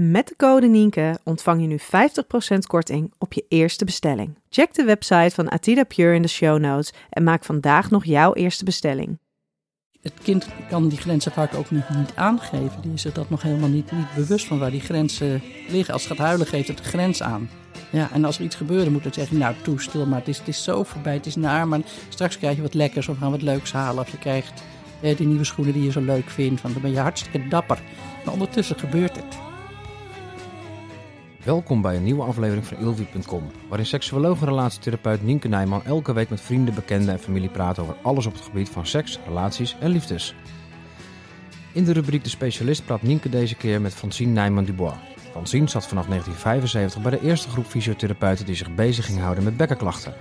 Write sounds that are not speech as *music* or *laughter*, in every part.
Met de code Nienke ontvang je nu 50% korting op je eerste bestelling. Check de website van Atida Pure in de show notes en maak vandaag nog jouw eerste bestelling. Het kind kan die grenzen vaak ook niet, niet aangeven. Die is er dat nog helemaal niet, bewust van waar die grenzen liggen. Als het gaat huilen, geeft het de grens aan. Ja, en als er iets gebeurt, dan moet het zeggen, nou, toe, stil maar. Het is, het is zo voorbij, het is naar, maar straks krijg je wat lekkers of gaan wat leuks halen. Of je krijgt eh, die nieuwe schoenen die je zo leuk vindt. Want dan ben je hartstikke dapper. Maar ondertussen gebeurt het. Welkom bij een nieuwe aflevering van Ilvi.com, waarin seksuoloog en relatietherapeut Nienke Nijman elke week met vrienden, bekenden en familie praat over alles op het gebied van seks, relaties en liefdes. In de rubriek De Specialist praat Nienke deze keer met Francine Nijman-Dubois. Francine zat vanaf 1975 bij de eerste groep fysiotherapeuten die zich bezig ging houden met bekkenklachten.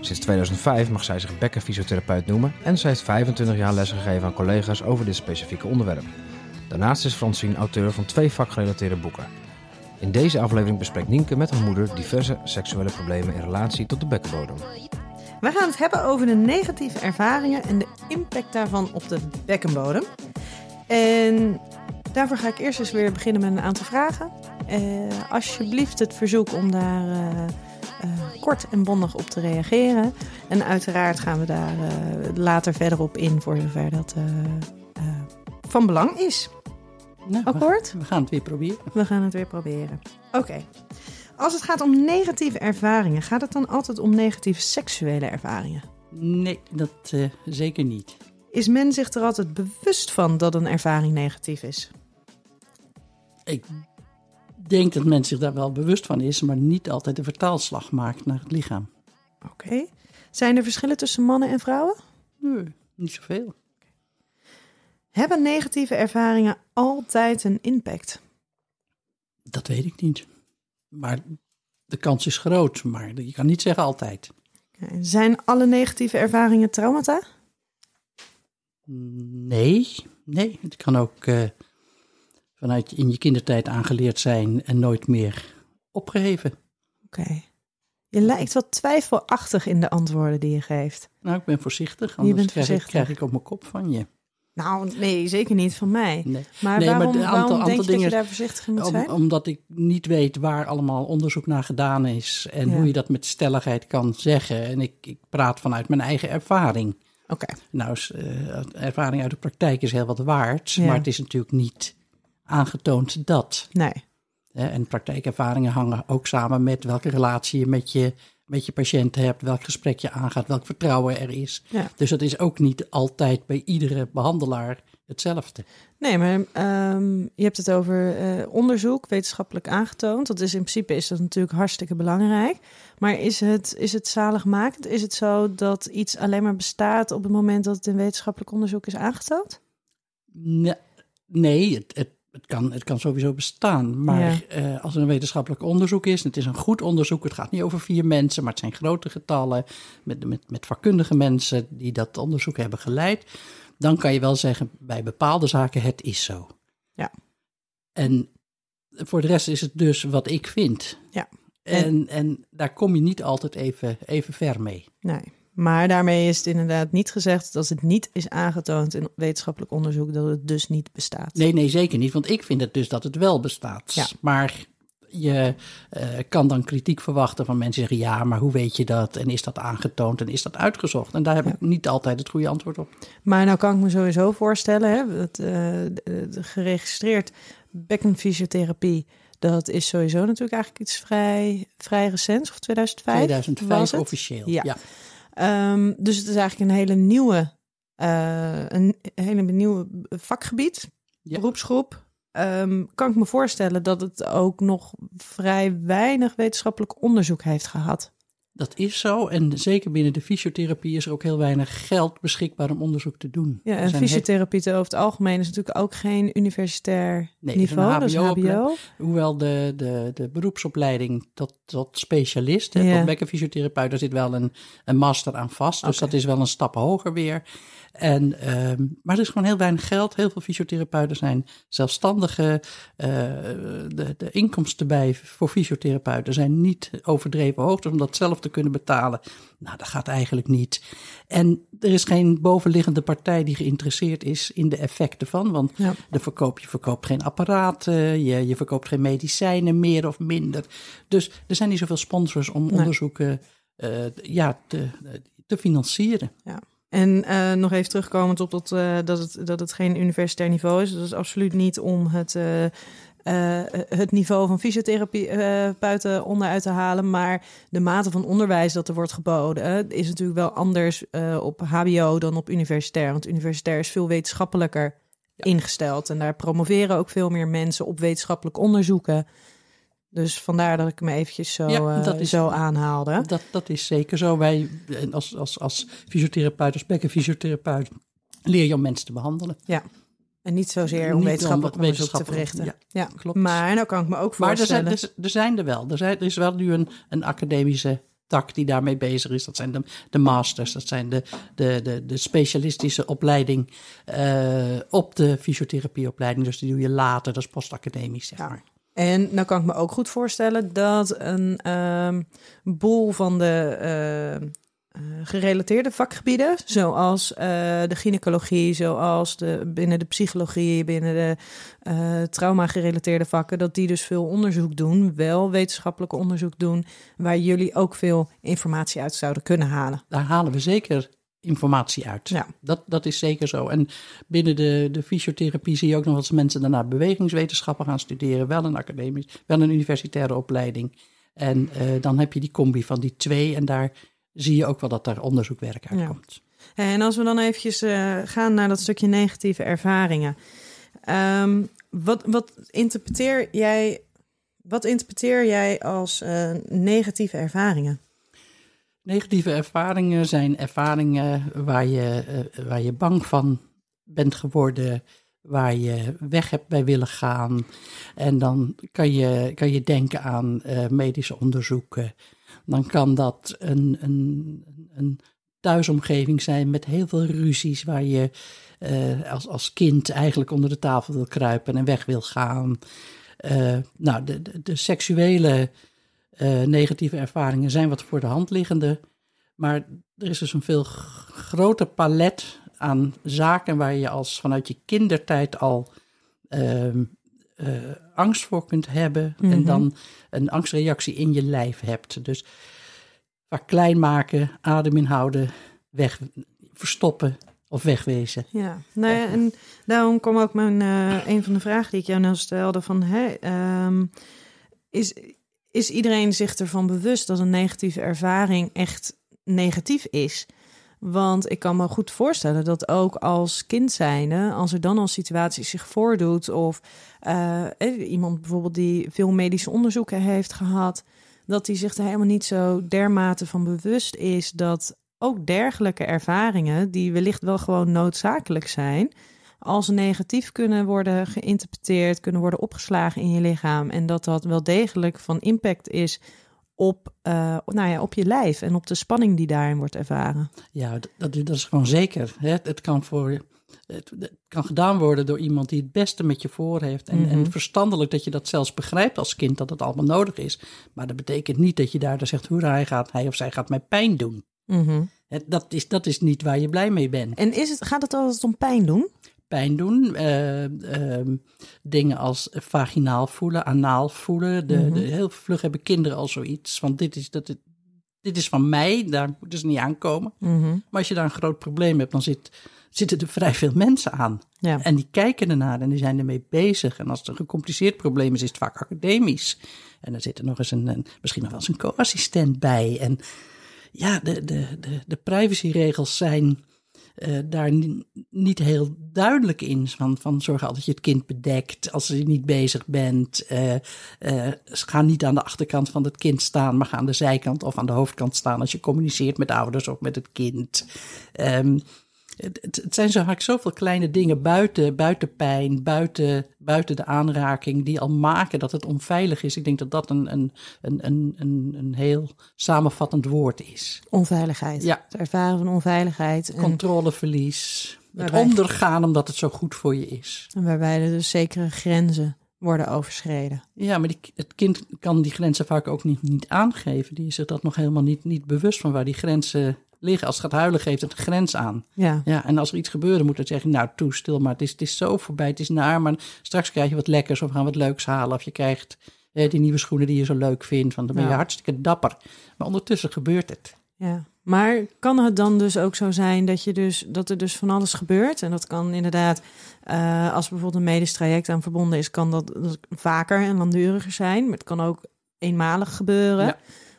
Sinds 2005 mag zij zich bekkenfysiotherapeut noemen en zij heeft 25 jaar lesgegeven aan collega's over dit specifieke onderwerp. Daarnaast is Francine auteur van twee vakgerelateerde boeken. In deze aflevering bespreekt Nienke met haar moeder diverse seksuele problemen in relatie tot de bekkenbodem. We gaan het hebben over de negatieve ervaringen en de impact daarvan op de bekkenbodem. En daarvoor ga ik eerst eens weer beginnen met een aantal vragen. Eh, alsjeblieft het verzoek om daar eh, eh, kort en bondig op te reageren. En uiteraard gaan we daar later verder op in voor zover dat van belang is. Nou, Akkoord? We, we gaan het weer proberen. We gaan het weer proberen. Oké. Als het gaat om negatieve ervaringen, gaat het dan altijd om negatieve seksuele ervaringen? Nee, dat eh, zeker niet. Is men zich er altijd bewust van dat een ervaring negatief is? Ik denk dat men zich daar wel bewust van is, maar niet altijd de vertaalslag maakt naar het lichaam. Oké. Zijn er verschillen tussen mannen en vrouwen? Nee, niet zoveel. Hebben negatieve ervaringen altijd een impact? Dat weet ik niet. Maar de kans is groot, maar je kan niet zeggen altijd. Zijn alle negatieve ervaringen traumata? Nee, nee. Het kan ook eh, vanuit in je kindertijd aangeleerd zijn en nooit meer opgeheven. Oké. Je lijkt wat twijfelachtig in de antwoorden die je geeft. Nou, ik ben voorzichtig, anders bent krijg, voorzichtig. Ik, krijg ik op mijn kop van je. Nou, nee, zeker niet van mij. Nee. Maar Nee, maar waarom, de aantal- waarom aantal denk je dat je daar voorzichtig in moet Om- zijn? omdat ik niet weet waar allemaal onderzoek naar gedaan is en Ja. hoe je dat met stelligheid kan zeggen. En ik, ik praat vanuit mijn eigen ervaring. Oké. Nou, is, eh, ervaring uit de praktijk is heel wat waard, Ja. maar het is natuurlijk niet aangetoond dat. Nee. En praktijkervaringen hangen ook samen met welke relatie je met je, met je patiënt hebt, welk gesprek je aangaat, welk vertrouwen er is. Ja. Dus dat is ook niet altijd bij iedere behandelaar hetzelfde. Nee, maar ehm, je hebt het over eh, onderzoek, wetenschappelijk aangetoond. Dat is in principe is dat natuurlijk hartstikke belangrijk. Maar is het, is het zaligmakend? Is het zo dat iets alleen maar bestaat op het moment dat het in wetenschappelijk onderzoek is aangetoond? Ne- Nee, het, het, het, kan, het kan sowieso bestaan. Maar Ja. eh, als er een wetenschappelijk onderzoek is, en het is een goed onderzoek, het gaat niet over vier mensen, maar het zijn grote getallen met, met, met vakkundige mensen die dat onderzoek hebben geleid, dan kan je wel zeggen bij bepaalde zaken het is zo. Ja. En voor de rest is het dus wat ik vind. Ja. En, en daar kom je niet altijd even, even ver mee. Nee. Maar daarmee is het inderdaad niet gezegd dat het niet is aangetoond in wetenschappelijk onderzoek dat het dus niet bestaat. Nee, nee, zeker niet. Want ik vind het dus dat het wel bestaat. Ja. Maar je eh, kan dan kritiek verwachten van mensen die zeggen: ja, maar hoe weet je dat? En is dat aangetoond en is dat uitgezocht? En daar heb ik niet altijd het goede antwoord op. Maar nou kan ik me sowieso voorstellen, hè, dat, de geregistreerd bekkenfysiotherapie, dat is sowieso natuurlijk eigenlijk iets vrij, vrij recents, of 2005? 2005 was het? officieel. Ja. Ja. Ehm, dus het is eigenlijk een hele nieuwe, eh, een hele nieuwe vakgebied, Ja. beroepsgroep. Ehm, kan ik me voorstellen dat het ook nog vrij weinig wetenschappelijk onderzoek heeft gehad. Dat is zo. En zeker binnen de fysiotherapie is er ook heel weinig geld beschikbaar om onderzoek te doen. Ja, en zijn fysiotherapie over het algemeen is natuurlijk ook geen universitair Nee, niveau, is HBO. HBO. hoewel de, de, de beroepsopleiding tot, tot specialist, hè, Ja. tot bekkenfysiotherapeut, daar zit wel een, een master aan vast. Dus dat is wel een stap hoger weer. En, ehm, maar er is gewoon heel weinig geld. Heel veel fysiotherapeuten zijn zelfstandige. eh, de, de inkomsten bij voor fysiotherapeuten zijn niet overdreven hoog. Dus om dat zelf te kunnen betalen, nou, dat gaat eigenlijk niet. En er is geen bovenliggende partij die geïnteresseerd is in de effecten van. Want Ja. de verkoop, je verkoopt geen apparaten, je, je verkoopt geen medicijnen, meer of minder. Dus er zijn niet zoveel sponsors om Nee. onderzoeken eh, ja, te, te financieren. En eh, nog even terugkomend op dat, eh, dat, het, dat het geen universitair niveau is. Dat is absoluut niet om het, eh, het niveau van fysiotherapie eh, buiten onderuit te halen. Maar de mate van onderwijs dat er wordt geboden eh, is natuurlijk wel anders op HBO dan op universitair. Want universitair is veel wetenschappelijker ingesteld. En daar promoveren ook veel meer mensen op wetenschappelijk onderzoeken. Dus vandaar dat ik me eventjes zo, Ja, dat is- zo aanhaalde. Dat, dat is zeker zo. Wij als, als, als fysiotherapeut, als bekkenfysiotherapeut, leer je om mensen te behandelen. En niet zozeer om Niet wetenschappelijk onderzoek te verrichten. ja, klopt. Maar nou kan ik me ook Maar er zijn, voorstellen... er, er zijn er wel. Er, zijn, er is wel nu een, een academische tak die daarmee bezig is. Dat zijn de, de masters, dat zijn de, de, de, de specialistische opleiding eh, op de fysiotherapieopleiding. Dus die doe je later, dat is postacademisch, zeg Ja. maar. En nou kan ik me ook goed voorstellen dat een ehm boel van de eh, gerelateerde vakgebieden, zoals eh, de gynaecologie, zoals de, binnen de psychologie, binnen de eh trauma-gerelateerde vakken, dat die dus veel onderzoek doen, wel wetenschappelijk onderzoek doen, waar jullie ook veel informatie uit zouden kunnen halen. Daar halen we zeker informatie uit. Ja. Dat, dat is zeker zo. En binnen de, de fysiotherapie zie je ook nog eens mensen daarna bewegingswetenschappen gaan studeren. Wel een academisch, wel een universitaire opleiding. En eh, dan heb je die combi van die twee. En daar zie je ook wel dat daar onderzoekwerk uitkomt. En als we dan eventjes eh, gaan naar dat stukje negatieve ervaringen. Ehm, wat, wat interpreteer jij... Wat interpreteer jij als eh, negatieve ervaringen? Negatieve ervaringen zijn ervaringen waar je, eh, waar je bang van bent geworden, waar je weg hebt bij willen gaan. En dan kan je, kan je denken aan medische onderzoeken. Dan kan dat een, een, een thuisomgeving zijn met heel veel ruzies, waar je eh, als, als kind eigenlijk onder de tafel wil kruipen en weg wil gaan. Eh, nou, de, de, seksuele eh, negatieve ervaringen zijn wat voor de hand liggende. Maar er is dus een veel groter palet aan zaken waar je als vanuit je kindertijd al eh, angst voor kunt hebben. En Mhm. dan een angstreactie in je lijf hebt. Dus vaak klein maken, adem inhouden, weg, verstoppen of wegwezen. Ja, nou ja, en daarom kwam ook mijn, eh, een van de vragen die ik jou net stelde: van, ehm, is, is iedereen zich ervan bewust dat een negatieve ervaring echt negatief is? Want ik kan me goed voorstellen dat ook als kind zijnde, als er dan al situaties zich voordoet, of eh, eh, iemand bijvoorbeeld die veel medische onderzoeken heeft gehad, dat hij zich er helemaal niet zo dermate van bewust is dat ook dergelijke ervaringen, die wellicht wel gewoon noodzakelijk zijn, als negatief kunnen worden geïnterpreteerd, kunnen worden opgeslagen in je lichaam. En dat dat wel degelijk van impact is op, eh, nou ja, op je lijf en op de spanning die daarin wordt ervaren. Ja, dat, dat is gewoon zeker. Hè? Het, kan voor, het, het kan gedaan worden door iemand die het beste met je voor heeft. En, Mhm. en verstandelijk dat je dat zelfs begrijpt als kind, dat het allemaal nodig is. Maar dat betekent niet dat je daardoor zegt, hoera, hij, gaat, hij of zij gaat mij pijn doen. Mhm. Dat, is, dat is niet waar je blij mee bent. En is het, gaat het altijd om pijn doen? Pijn doen. Eh, ehm, dingen als vaginaal voelen, anaal voelen. De, de, heel vlug hebben kinderen al zoiets. Want dit is, dat, dit is van mij, daar moeten ze niet aankomen. Maar als je daar een groot probleem hebt, dan zit, zitten er vrij veel mensen aan. Ja. En die kijken ernaar en die zijn ermee bezig. En als het een gecompliceerd probleem is, is het vaak academisch. En dan zit er nog eens een, een misschien nog wel eens een co-assistent bij. En ja, de, de, de, de privacyregels zijn uh, daar ni niet heel duidelijk in. Van, van zorg altijd dat je het kind bedekt als je niet bezig bent. Uh, uh, ga niet aan de achterkant van het kind staan, maar ga aan de zijkant of aan de hoofdkant staan als je communiceert met ouders of met het kind. Um, het, het, zijn zo vaak zoveel kleine dingen buiten, buiten pijn, buiten, buiten de aanraking, die al maken dat het onveilig is. Ik denk dat dat een, een, een, een, een heel samenvattend woord is. Onveiligheid. Ja. Het ervaren van onveiligheid. En Controleverlies. Het ondergaan omdat het zo goed voor je is. En waarbij er dus zekere grenzen worden overschreden. Ja, maar die, het kind kan die grenzen vaak ook niet, niet aangeven. Die is zich dat nog helemaal niet, niet bewust van waar die grenzen liggen. Als het gaat huilen, geeft het een grens aan. Ja. ja en als er iets gebeurt, moet het zeggen, nou, toe, stil maar. Het is, het is zo voorbij, het is naar, maar straks krijg je wat lekkers of gaan wat leuks halen. Of je krijgt eh, die nieuwe schoenen die je zo leuk vindt. Want dan ben je hartstikke dapper. Maar ondertussen gebeurt het. Ja, maar kan het dan dus ook zo zijn dat, je dus, dat er dus van alles gebeurt? En dat kan inderdaad, uh, als bijvoorbeeld een medisch traject aan verbonden is, kan dat, dat vaker en langduriger zijn. Maar het kan ook eenmalig gebeuren. Ja.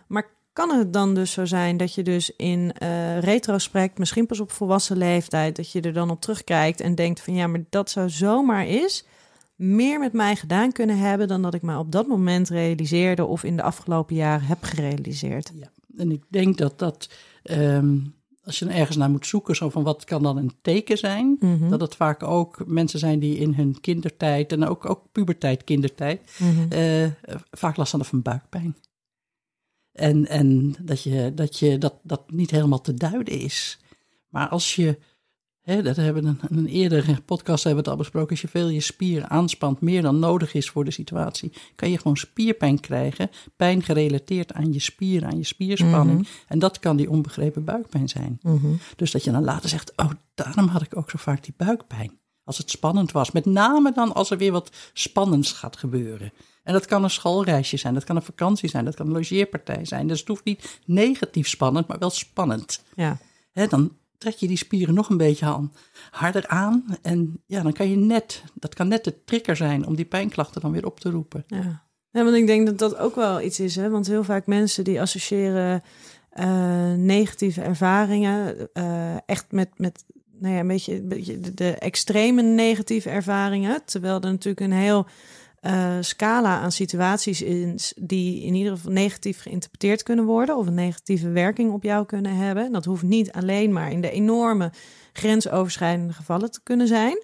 Maar kan het dan dus zo zijn dat je dus in uh, retrospect, misschien pas op volwassen leeftijd, dat je er dan op terugkijkt en denkt van ja, maar dat zou zomaar is meer met mij gedaan kunnen hebben dan dat ik me op dat moment realiseerde of in de afgelopen jaren heb gerealiseerd. Ja, en ik denk dat dat, um, als je er ergens naar moet zoeken, zo van wat kan dan een teken zijn, Mm -hmm. dat het vaak ook mensen zijn die in hun kindertijd en ook, ook puberteit, kindertijd, Mm -hmm. uh, vaak last hadden van buikpijn. En, en dat, je, dat, je, dat dat niet helemaal te duiden is. Maar als je, hè, dat hebben we een, een eerdere podcast hebben we het al besproken, als je veel je spier aanspant, meer dan nodig is voor de situatie, kan je gewoon spierpijn krijgen. Pijn gerelateerd aan je spier, aan je spierspanning. Mhm. En dat kan die onbegrepen buikpijn zijn. Mhm. Dus dat je dan later zegt, oh, daarom had ik ook zo vaak die buikpijn. Als het spannend was. Met name dan als er weer wat spannends gaat gebeuren. En dat kan een schoolreisje zijn, dat kan een vakantie zijn, dat kan een logeerpartij zijn. Dus het hoeft niet negatief spannend, maar wel spannend. Ja. Hè, dan trek je die spieren nog een beetje aan, harder aan. En ja, dan kan je net, dat kan net de trigger zijn om die pijnklachten dan weer op te roepen. Ja. ja, want ik denk dat dat ook wel iets is. Hè? Want heel vaak mensen die associëren uh, negatieve ervaringen uh, echt met, met nou ja, een beetje, een beetje de, extreme negatieve ervaringen. Terwijl er natuurlijk een heel uh, scala aan situaties is die in ieder geval negatief geïnterpreteerd kunnen worden of een negatieve werking op jou kunnen hebben. En dat hoeft niet alleen maar in de enorme grensoverschrijdende gevallen te kunnen zijn.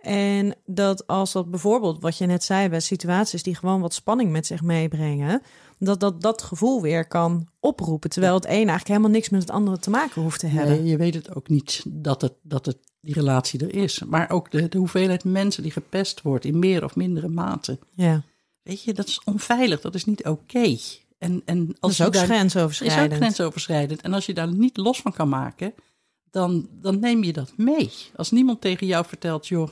En dat als dat bijvoorbeeld, wat je net zei, bij situaties die gewoon wat spanning met zich meebrengen, dat dat, dat gevoel weer kan oproepen. Terwijl het een eigenlijk helemaal niks met het andere te maken hoeft te hebben. Nee, je weet het ook niet dat, het, dat het die relatie er is. Maar ook de, de hoeveelheid mensen die gepest wordt in meer of mindere mate. Ja. Weet je, dat is onveilig, dat is niet oké. Okay. En, en als dat is ook daar, grensoverschrijdend. is ook grensoverschrijdend. En als je daar niet los van kan maken, dan, dan neem je dat mee. Als niemand tegen jou vertelt, joh,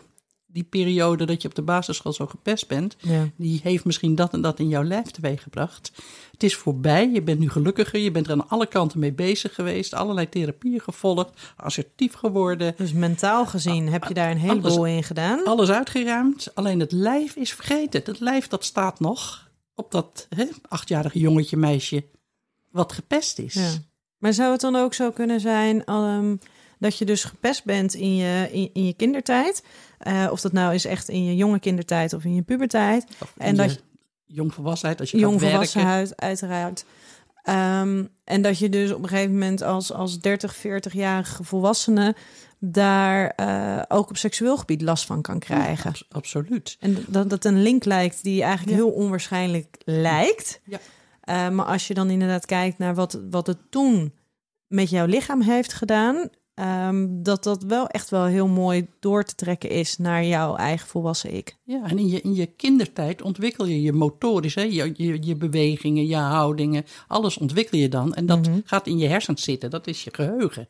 die periode dat je op de basisschool zo gepest bent, ja. die heeft misschien dat en dat in jouw lijf teweeggebracht. Het is voorbij, je bent nu gelukkiger, je bent er aan alle kanten mee bezig geweest, allerlei therapieën gevolgd, assertief geworden. Dus mentaal gezien heb je daar een heleboel in gedaan. Alles uitgeruimd, alleen het lijf is vergeten. Het lijf dat staat nog op dat hè, achtjarige jongetje, meisje, wat gepest is. Ja. Maar zou het dan ook zo kunnen zijn um, dat je dus gepest bent in je, in, in je kindertijd? Uh, of dat nou is echt in je jonge kindertijd of in je puberteit. Of en dat je, jongvolwassenheid, als je jongvolwassenheid, uiteraard. Um, en dat je dus op een gegeven moment als, als 30, 40-jarige volwassene daar uh, ook op seksueel gebied last van kan krijgen. Ja, absoluut. En dat dat een link lijkt die eigenlijk ja. heel onwaarschijnlijk lijkt. Ja. Uh, maar als je dan inderdaad kijkt naar wat, wat het toen met jouw lichaam heeft gedaan, Um, dat dat wel echt wel heel mooi door te trekken is naar jouw eigen volwassen ik. Ja, en in je, in je kindertijd ontwikkel je je motorisch, hè? Je, je, je bewegingen, je houdingen, alles ontwikkel je dan. En dat Mhm. gaat in je hersens zitten, dat is je geheugen.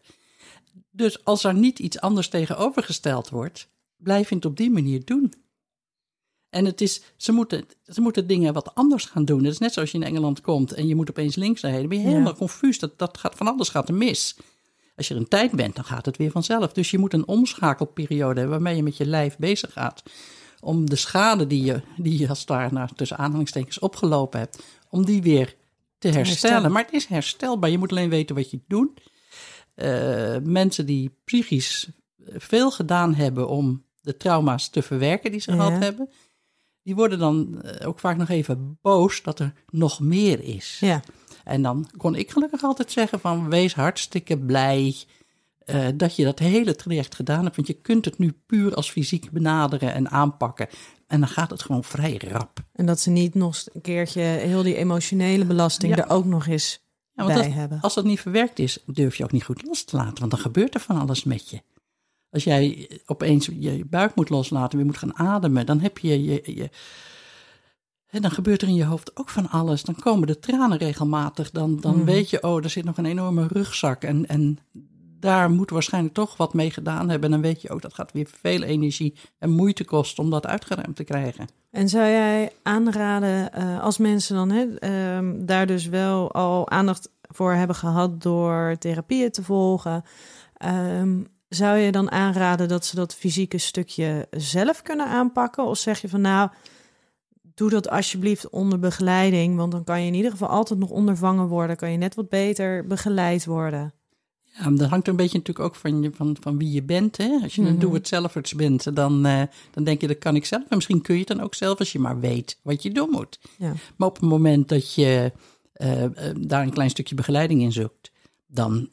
Dus als er niet iets anders tegenovergesteld wordt, blijf je het op die manier doen. En het is, ze, moeten, ze moeten dingen wat anders gaan doen. Het is net zoals je in Engeland komt en je moet opeens links rijden. Dan ben je helemaal Ja. confuus. Dat, dat gaat, van alles gaat er mis. Als je er een tijd bent, dan gaat het weer vanzelf. Dus je moet een omschakelperiode hebben waarmee je met je lijf bezig gaat. Om de schade die je, die je als het ware nou, tussen aanhalingstekens opgelopen hebt, om die weer te herstellen. herstellen. Maar het is herstelbaar. Je moet alleen weten wat je doet. Eh, mensen die psychisch veel gedaan hebben om de trauma's te verwerken die ze Ja. gehad hebben, die worden dan eh, ook vaak nog even boos dat er nog meer is. Ja. En dan kon ik gelukkig altijd zeggen van wees hartstikke blij eh, dat je dat hele traject gedaan hebt. Want je kunt het nu puur als fysiek benaderen en aanpakken. En dan gaat het gewoon vrij rap. En dat ze niet nog een keertje heel die emotionele belasting Ja. er ook nog eens Ja, want bij hebben. als dat niet verwerkt is, durf je ook niet goed los te laten. Want dan gebeurt er van alles met je. Als jij opeens je buik moet loslaten, weer moet gaan ademen, dan heb je je. je en dan gebeurt er in je hoofd ook van alles. Dan komen de tranen regelmatig. Dan, dan Mhm. weet je, oh, er zit nog een enorme rugzak. En, en daar moet waarschijnlijk toch wat mee gedaan hebben. En dan weet je ook, dat gaat weer veel energie en moeite kosten om dat uitgeruimd te krijgen. En zou jij aanraden, eh, als mensen dan hè, ehm, daar dus wel al aandacht voor hebben gehad door therapieën te volgen, ehm, zou je dan aanraden dat ze dat fysieke stukje zelf kunnen aanpakken? Of zeg je van nou, doe dat alsjeblieft onder begeleiding, want dan kan je in ieder geval altijd nog ondervangen worden, kan je net wat beter begeleid worden. Ja, maar dat hangt een beetje natuurlijk ook van, je, van, van wie je bent. Hè? Als je een Mhm. doe-het-zelfers bent, dan, eh, dan denk je dat kan ik zelf. En misschien kun je het dan ook zelf als je maar weet wat je doen moet. Ja. Maar op het moment dat je eh, eh, daar een klein stukje begeleiding in zoekt, dan,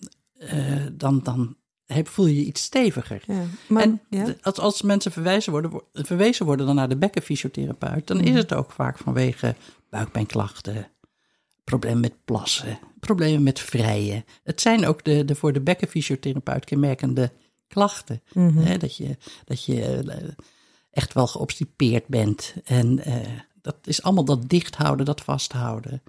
dan, dan heb, voel je je iets steviger. Ja. Maar, en ja? als, als mensen verwijzen worden, wo- verwezen worden dan naar de bekkenfysiotherapeut, dan Mhm. is het ook vaak vanwege buikpijnklachten, problemen met plassen, problemen met vrijen. Het zijn ook de, de voor de bekkenfysiotherapeut kenmerkende klachten. Mhm. Hè, dat je, dat je eh, echt wel geobstipeerd bent. En eh, dat is allemaal dat dicht houden, dat vasthouden.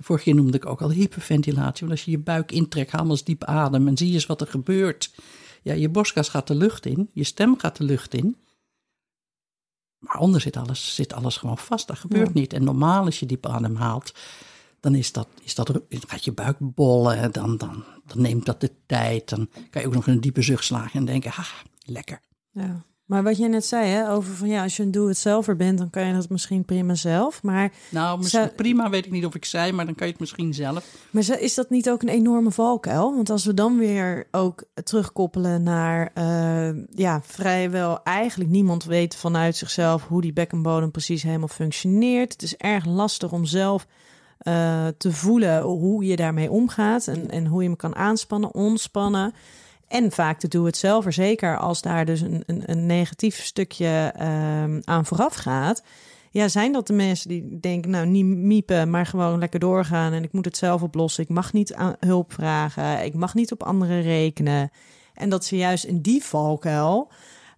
Vorige keer noemde ik ook al hyperventilatie. Want als je je buik intrekt, haal eens diep adem en zie eens wat er gebeurt. Ja, je borstkas gaat de lucht in, je stem gaat de lucht in. Maar onder zit alles, zit alles gewoon vast. Dat gebeurt Ja. niet. En normaal als je diep adem haalt, dan is dat, is dat, gaat je buik bollen. Dan, dan, dan neemt dat de tijd. Dan kan je ook nog een diepe zucht slagen en denken, ha, lekker. Ja. Maar wat jij net zei, hè, over van ja, als je een doe-het-zelfer bent, dan kan je dat misschien prima zelf. Maar, Nou, misschien, Zou- prima weet ik niet of ik zei, maar dan kan je het misschien zelf. maar is dat niet ook een enorme valkuil? Want als we dan weer ook terugkoppelen naar eh, ja, vrijwel eigenlijk niemand weet vanuit zichzelf hoe die bekkenbodem precies helemaal functioneert. Het is erg lastig om zelf eh, te voelen hoe je daarmee omgaat en, en hoe je hem kan aanspannen, ontspannen. En vaak de doe-het-zelfer, zeker als daar dus een, een, een negatief stukje ehm, aan vooraf gaat. Ja, zijn dat de mensen die denken, nou niet miepen, maar gewoon lekker doorgaan en ik moet het zelf oplossen. Ik mag niet aan hulp vragen, ik mag niet op anderen rekenen. En dat ze juist in die valkuil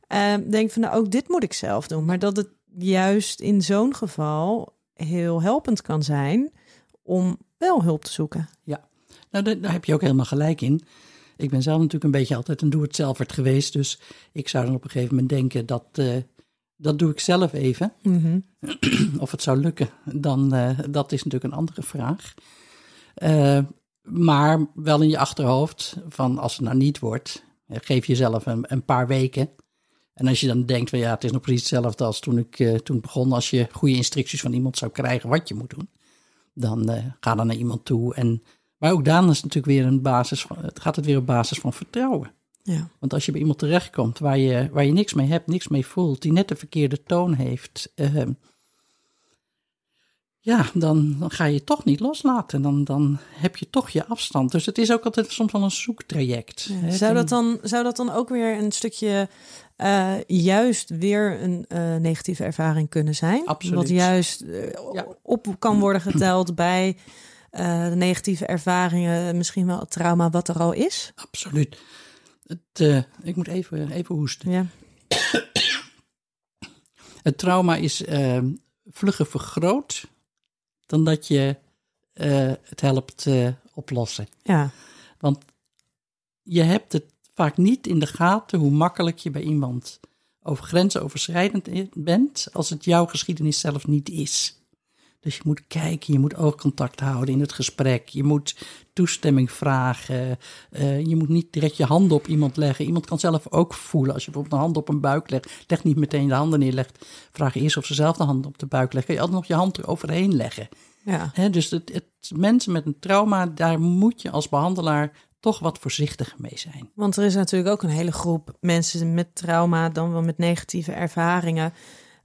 eh, denken van, nou ook dit moet ik zelf doen. Maar dat het juist in zo'n geval heel helpend kan zijn om wel hulp te zoeken. Nou, daar, daar heb je ook helemaal gelijk in. Ik ben zelf natuurlijk een beetje altijd een doe-het-zelfert geweest. Dus ik zou dan op een gegeven moment denken dat, eh, dat doe ik zelf even. *clears throat* Of het zou lukken, dan eh, dat is natuurlijk een andere vraag. Eh, maar wel in je achterhoofd van als het nou niet wordt, geef jezelf een, een paar weken. En als je dan denkt van ja, het is nog precies hetzelfde als toen ik toen begon. Als je goede instructies van iemand zou krijgen wat je moet doen, dan ga dan naar iemand toe. En, maar ook dan is het natuurlijk weer een basis van, het gaat het weer op basis van vertrouwen. Ja. Want als je bij iemand terechtkomt waar je, waar je niks mee hebt, niks mee voelt, die net de verkeerde toon heeft, ehm, ja, dan, dan ga je toch niet loslaten. Dan, dan heb je toch je afstand. Dus het is ook altijd soms wel een zoektraject. Ja, hè. Zou, dat dan, zou dat dan ook weer een stukje eh, juist weer een eh, negatieve ervaring kunnen zijn? Absoluut. Wat juist eh, Ja. op kan worden geteld bij eh, de negatieve ervaringen, misschien wel het trauma wat er al is? Absoluut. Het, eh, ik moet even, even hoesten. Ja. *clears throat* Het trauma is eh, vlugger vergroot dan dat je het helpt oplossen. Ja. Want je hebt het vaak niet in de gaten hoe makkelijk je bij iemand over grensoverschrijdend bent als het jouw geschiedenis zelf niet is. Dus je moet kijken, je moet oogcontact houden in het gesprek. Je moet toestemming vragen. eh, je moet niet direct je handen op iemand leggen. Iemand kan zelf ook voelen. Als je bijvoorbeeld een hand op een buik legt, leg niet meteen de handen neerlegt. Vraag eerst of ze zelf de hand op de buik leggen. Kun je altijd nog je hand eroverheen leggen. Ja. Dus het, het, mensen met een trauma, daar moet je als behandelaar toch wat voorzichtig mee zijn. Want er is natuurlijk ook een hele groep mensen met trauma, dan wel met negatieve ervaringen.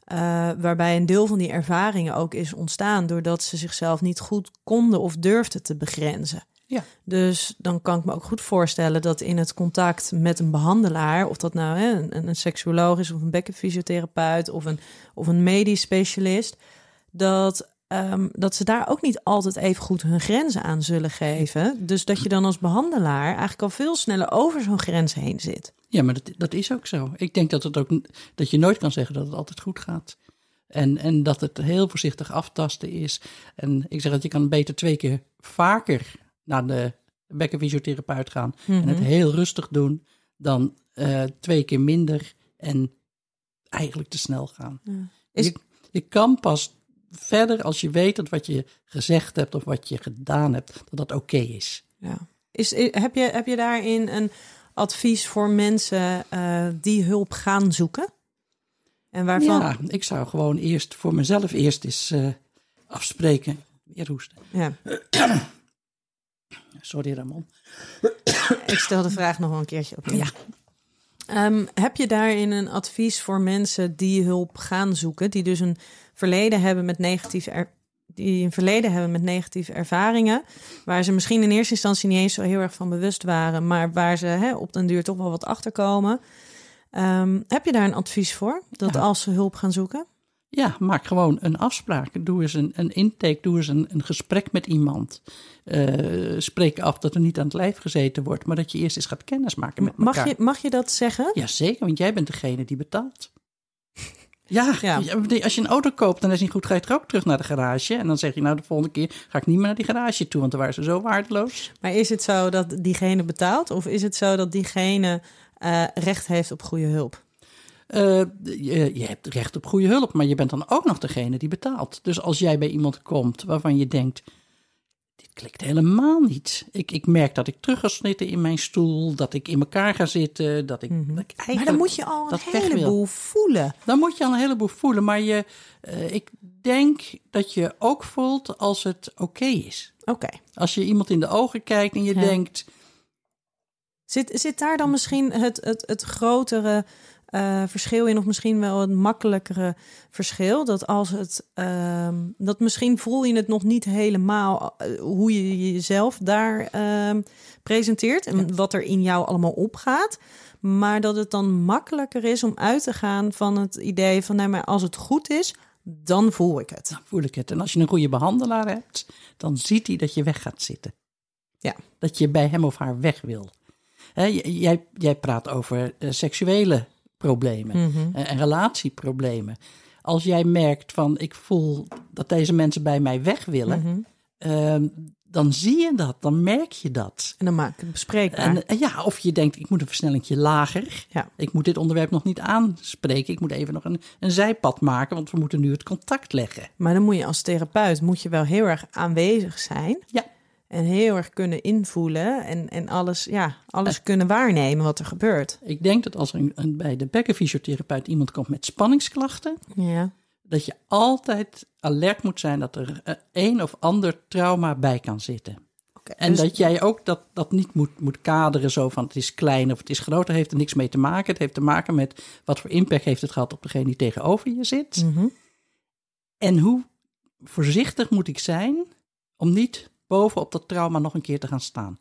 Eh, waarbij een deel van die ervaringen ook is ontstaan doordat ze zichzelf niet goed konden of durfden te begrenzen. Ja. Dus dan kan ik me ook goed voorstellen dat in het contact met een behandelaar, of dat nou hè, een, een seksuoloog is of een bekkenfysiotherapeut of een, of een medisch specialist, dat, ehm, dat ze daar ook niet altijd even goed hun grenzen aan zullen geven. Dus dat je dan als behandelaar eigenlijk al veel sneller over zo'n grens heen zit. Ja, maar dat, dat is ook zo. Ik denk dat, het ook, dat je nooit kan zeggen dat het altijd goed gaat. En, en dat het heel voorzichtig aftasten is. En ik zeg dat je kan beter twee keer vaker naar de bekkenfysiotherapeut gaan. En het heel rustig doen dan eh, twee keer minder en eigenlijk te snel gaan. Is- Je, je kan pas verder als je weet dat wat je gezegd hebt of wat je gedaan hebt, dat dat oké is. Ja. Is, heb, je, heb je daarin een advies voor mensen eh, die hulp gaan zoeken? En waarvan? Ja, ik zou gewoon eerst voor mezelf eerst eens eh, afspreken. Weer hoesten. Ja. *clears throat* Sorry Ramon. *coughs* Ik stel de vraag nog wel een keertje opnieuw. Ja. Ehm, heb je daarin een advies voor mensen die hulp gaan zoeken, die dus een verleden hebben met negatieve er- die een verleden hebben met negatieve ervaringen, waar ze misschien in eerste instantie niet eens zo heel erg van bewust waren, maar waar ze hè, op den duur toch wel wat achterkomen. Ehm, heb je daar een advies voor? Dat Ja. als ze hulp gaan zoeken? Ja, maak gewoon een afspraak. Doe eens een, een intake, doe eens een, een gesprek met iemand. Eh, spreek af dat er niet aan het lijf gezeten wordt, maar dat je eerst eens gaat kennismaken met Mag je, mag je dat zeggen? Jazeker, want jij bent degene die betaalt. Ja, als je een auto koopt en dat is niet goed, ga je toch ook terug naar de garage. En dan zeg je, nou, de volgende keer ga ik niet meer naar die garage toe, want dan waren ze zo waardeloos. Maar is het zo dat diegene betaalt of is het zo dat diegene eh, recht heeft op goede hulp? Eh, je, je hebt recht op goede hulp, maar je bent dan ook nog degene die betaalt. Dus als jij bij iemand komt waarvan je denkt, dit klikt helemaal niet. Ik, ik merk dat ik terug ga zitten in mijn stoel, dat ik in elkaar ga zitten, dat ik, dat ik Maar dan moet je al een heleboel voelen. Dan moet je al een heleboel voelen, maar je, eh, ik denk dat je ook voelt als het oké is. Oké. Als je iemand in de ogen kijkt en je Ja. denkt, Zit, zit daar dan misschien het, het, het grotere eh, verschil in, of misschien wel een makkelijkere verschil? Dat als het, ehm, dat misschien voel je het nog niet helemaal eh, hoe je jezelf daar ehm, presenteert en wat er in jou allemaal opgaat. Maar dat het dan makkelijker is om uit te gaan van het idee van, nee, maar als het goed is, dan voel ik het. dan voel ik het. En als je een goede behandelaar hebt, dan ziet hij dat je weg gaat zitten. Ja. Dat je bij hem of haar weg wil. Jij, jij praat over eh, seksuele problemen Mhm. eh, en relatieproblemen. Als jij merkt van ik voel dat deze mensen bij mij weg willen, Mhm. ehm, dan zie je dat, dan merk je dat. En dan maak ik het bespreekbaar. En eh, ja, of je denkt, ik moet een versnellingje lager. Ja. Ik moet dit onderwerp nog niet aanspreken. Ik moet even nog een, een zijpad maken, want we moeten nu het contact leggen. Maar dan moet je als therapeut moet je wel heel erg aanwezig zijn. Ja. En heel erg kunnen invoelen en, en alles, ja, alles kunnen waarnemen wat er gebeurt. Ik denk dat als er een, een- bij de bekkenfysiotherapeut iemand komt met spanningsklachten, Ja. dat je altijd alert moet zijn dat er eh, een of ander trauma bij kan zitten. En dus- dat jij ook dat, dat niet moet, moet kaderen zo van het is klein of het is groot, daar heeft er niks mee te maken. Het heeft te maken met wat voor impact heeft het gehad op degene die tegenover je zit. Mhm. En hoe voorzichtig moet ik zijn om niet bovenop dat trauma nog een keer te gaan staan.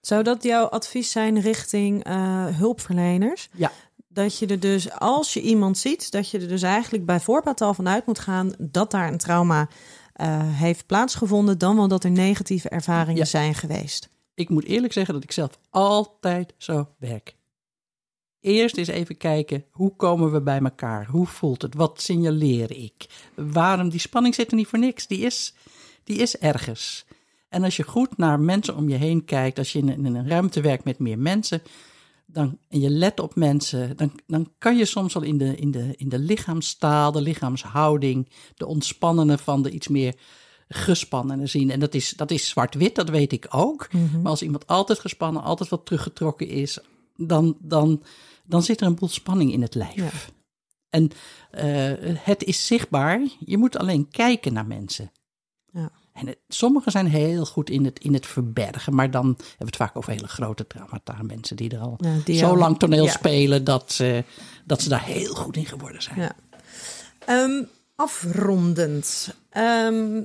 Zou dat jouw advies zijn richting eh, hulpverleners? Ja. Dat je er dus, als je iemand ziet, dat je er dus eigenlijk bij voorbaat al vanuit moet gaan dat daar een trauma eh, heeft plaatsgevonden, dan wel dat er negatieve ervaringen Ja. zijn geweest. Ik moet eerlijk zeggen dat ik zelf altijd zo werk. Eerst eens even kijken, hoe komen we bij elkaar? Hoe voelt het? Wat signaleer ik? Waarom? Die spanning zit er niet voor niks. Die is, die is ergens. En als je goed naar mensen om je heen kijkt, als je in een, in een ruimte werkt met meer mensen, dan, en je let op mensen, dan, dan kan je soms al in de, in, de, in de lichaamstaal, de lichaamshouding, de ontspannende van de iets meer gespannene zien. En dat is, dat is zwart-wit, dat weet ik ook. Maar als iemand altijd gespannen, altijd wat teruggetrokken is, dan, dan, dan zit er een boel spanning in het lijf. En uh, het is zichtbaar, je moet alleen kijken naar mensen. En het, sommigen zijn heel goed in het, in het verbergen, maar dan hebben we het vaak over hele grote traumata. Mensen die er al Ja, die zo al- lang toneel ja. spelen dat, ze dat ze daar heel goed in geworden zijn. Ja. Ehm, afrondend. Ehm,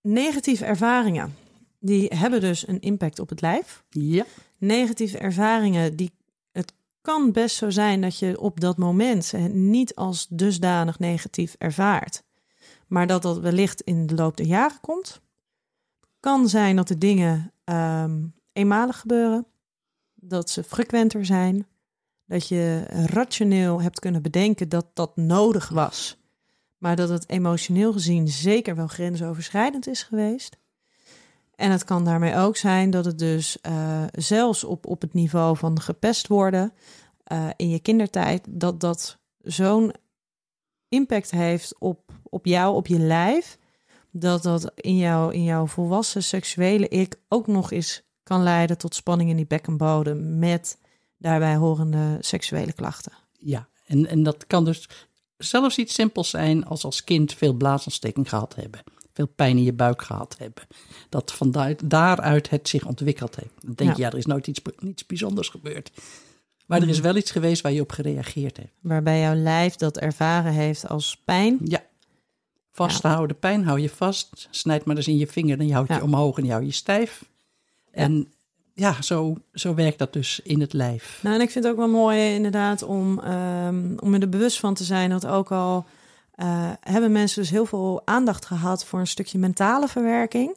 negatieve ervaringen. Die hebben dus een impact op het lijf. Ja. Negatieve ervaringen, die, het kan best zo zijn dat je op dat moment ze niet als dusdanig negatief ervaart. Maar dat dat wellicht in de loop der jaren komt. Kan zijn dat de dingen ehm, eenmalig gebeuren. Dat ze frequenter zijn. Dat je rationeel hebt kunnen bedenken dat dat nodig was. Maar dat het emotioneel gezien zeker wel grensoverschrijdend is geweest. En het kan daarmee ook zijn dat het dus eh, zelfs op, op het niveau van gepest worden eh, in je kindertijd, dat dat zo'n impact heeft op, op jou, op je lijf, dat dat in, jou, in jouw volwassen seksuele ik ook nog eens kan leiden tot spanning in die bekkenbodem met daarbij horende seksuele klachten. Ja, en, en dat kan dus zelfs iets simpels zijn als als kind veel blaasontsteking gehad hebben. Veel pijn in je buik gehad hebben. Dat van daar- daaruit het zich ontwikkeld heeft. Dan denk je, Ja. ja, er is nooit iets, niets bijzonders gebeurd. Maar er is wel iets geweest waar je op gereageerd hebt. Waarbij jouw lijf dat ervaren heeft als pijn. Ja. Vasthouden, pijn hou je vast. Snijd maar eens in je vinger je houdt Ja. je omhoog en houdt je stijf. En ja, zo, zo werkt dat dus in het lijf. Nou, en ik vind het ook wel mooi inderdaad om, ehm, om er bewust van te zijn dat ook al eh, hebben mensen dus heel veel aandacht gehad voor een stukje mentale verwerking.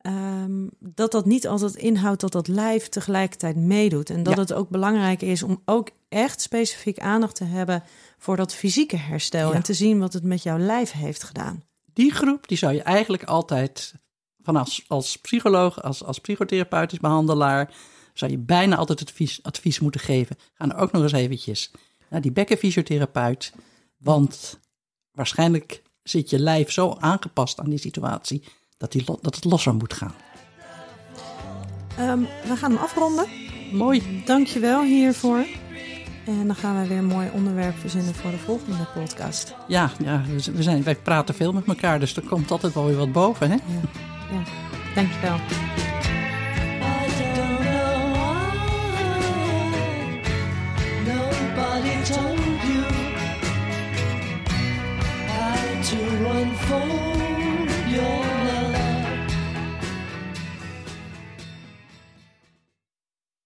Ehm, dat dat niet altijd inhoudt dat dat lijf tegelijkertijd meedoet. En dat Ja. het ook belangrijk is om ook echt specifiek aandacht te hebben voor dat fysieke herstel. Ja. En te zien wat het met jouw lijf heeft gedaan. die groep die zou je eigenlijk altijd van als, als psycholoog, als, als psychotherapeutisch behandelaar, zou je bijna altijd advies, advies moeten geven. Ga nou ook nog eens eventjes naar die bekkenfysiotherapeut, want waarschijnlijk zit je lijf zo aangepast aan die situatie dat, die, dat het losser moet gaan. Ehm, we gaan hem afronden. Mooi. Dankjewel hiervoor. En dan gaan we weer een mooi onderwerp verzinnen voor de volgende podcast. Ja, ja we we zijn, wij praten veel met elkaar, dus er komt altijd wel weer wat boven. Hè? Ja, ja. dankjewel. I don't know